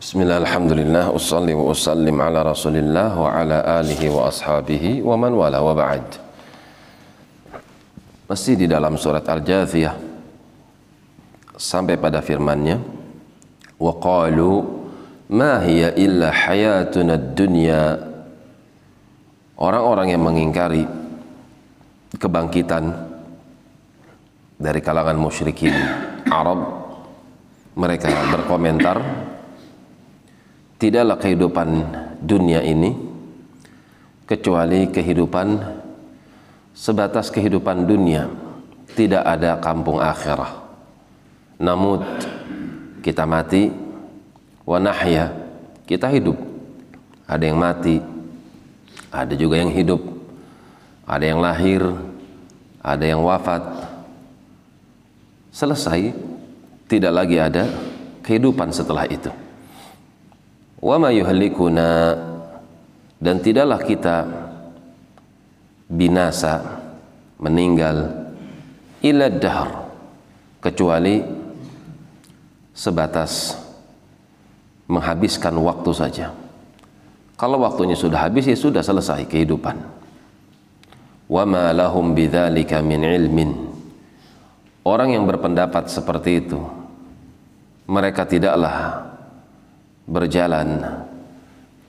Bismillah, ussalli wa usallim ala rasulillah wa ala alihi wa ashabihi wa man wala wa ba'd. Masih di dalam surat Al-Jathiyah. Sampai pada firmannya Wa qalu ma hiya illa hayatuna dunya. Orang-orang yang mengingkari kebangkitan dari kalangan musyrikin Arab mereka berkomentar tidaklah kehidupan dunia ini kecuali kehidupan sebatas kehidupan dunia. Tidak ada kampung akhirah. Namun kita mati. Wa nahya kita hidup. Ada yang mati ada juga yang hidup. Ada yang lahir ada yang wafat. Selesai. Tidak lagi ada kehidupan setelah itu wa ma yuhlikuna. Dan tidaklah kita binasa meninggal ila dahr kecuali sebatas menghabiskan waktu saja. Kalau waktunya sudah habis ya sudah selesai kehidupan. Wa ma lahum bidzalika min ilmin. Orang yang berpendapat seperti itu mereka tidaklah berjalan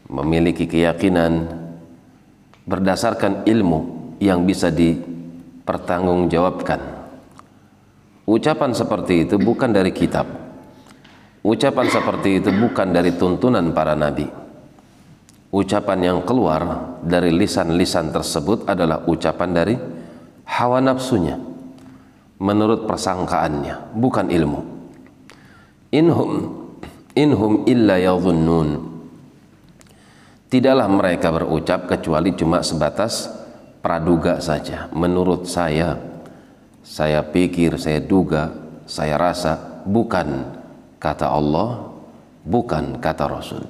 memiliki keyakinan berdasarkan ilmu yang bisa dipertanggungjawabkan. Ucapan seperti itu bukan dari kitab. Ucapan seperti itu bukan dari tuntunan para nabi. Ucapan yang keluar dari lisan-lisan tersebut adalah ucapan dari hawa nafsunya menurut persangkaannya bukan ilmu. Inhum inhum illa yadhunnun. Tidaklah mereka berucap kecuali cuma sebatas praduga saja. Menurut saya saya pikir saya duga saya rasa bukan kata Allah bukan kata Rasul.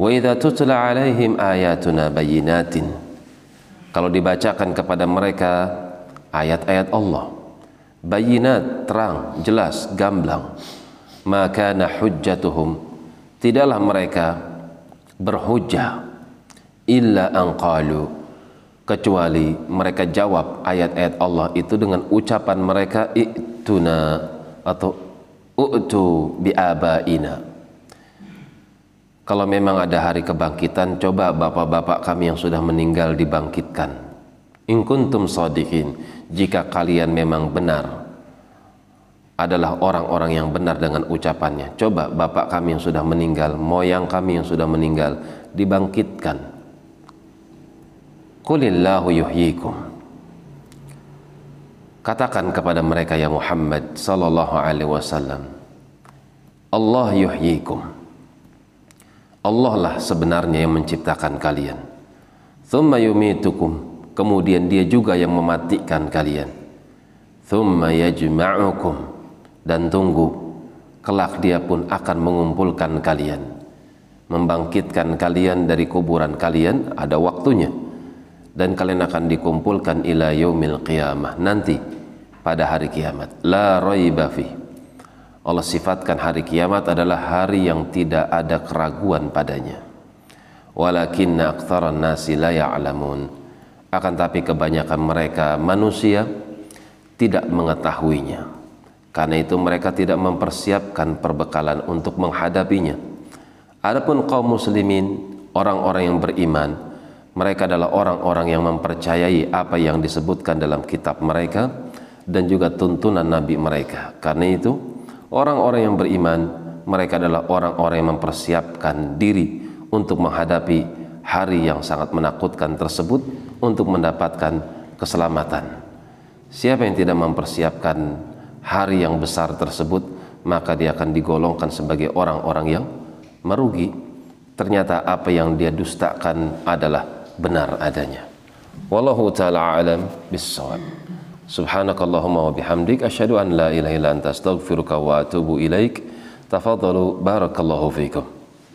Wa idza tutla alaihim ayatuna bayyinatin. Kalau dibacakan kepada mereka ayat-ayat Allah bayinat terang jelas gamblang maka hujjatuhum tidaklah mereka berhujjah illa anqalu kecuali mereka jawab ayat-ayat Allah itu dengan ucapan mereka ituna atau u'tu biabaina kalau memang ada hari kebangkitan coba bapak-bapak kami yang sudah meninggal dibangkitkan. In kuntum sadiqin jika kalian memang benar adalah orang-orang yang benar dengan ucapannya. Coba bapak kami yang sudah meninggal, moyang kami yang sudah meninggal dibangkitkan. Qulillahu yuhyikum. Katakan kepada mereka ya Muhammad sallallahu alaihi wasallam. Allah yuhyikum. Allah lah sebenarnya yang menciptakan kalian. Thumma yumitukum. Kemudian dia juga yang mematikan kalian. Thumma yajma'ukum dan tunggu kelak dia pun akan mengumpulkan kalian. Membangkitkan kalian dari kuburan kalian ada waktunya. Dan kalian akan dikumpulkan ila yaumil qiyamah nanti pada hari kiamat. La raiba fi. Allah sifatkan hari kiamat adalah hari yang tidak ada keraguan padanya. Walakinna aktsaran nasi la ya'lamun. Akan tapi kebanyakan mereka manusia tidak mengetahuinya karena itu mereka tidak mempersiapkan perbekalan untuk menghadapinya. Adapun kaum muslimin, orang-orang yang beriman, mereka adalah orang-orang yang mempercayai apa yang disebutkan dalam kitab mereka dan juga tuntunan nabi mereka. Karena itu, orang-orang yang beriman, mereka adalah orang-orang yang mempersiapkan diri untuk menghadapi hari yang sangat menakutkan tersebut untuk mendapatkan keselamatan. Siapa yang tidak mempersiapkan hari yang besar tersebut maka dia akan digolongkan sebagai orang-orang yang merugi. Ternyata apa yang dia dustakan adalah benar adanya. Wallahu taala alam bissawab subhanakallahumma wa bihamdik asyhadu an la ilaha illa anta astaghfiruka wa atubu ilaik. Tafadhalu barakallahu fiikum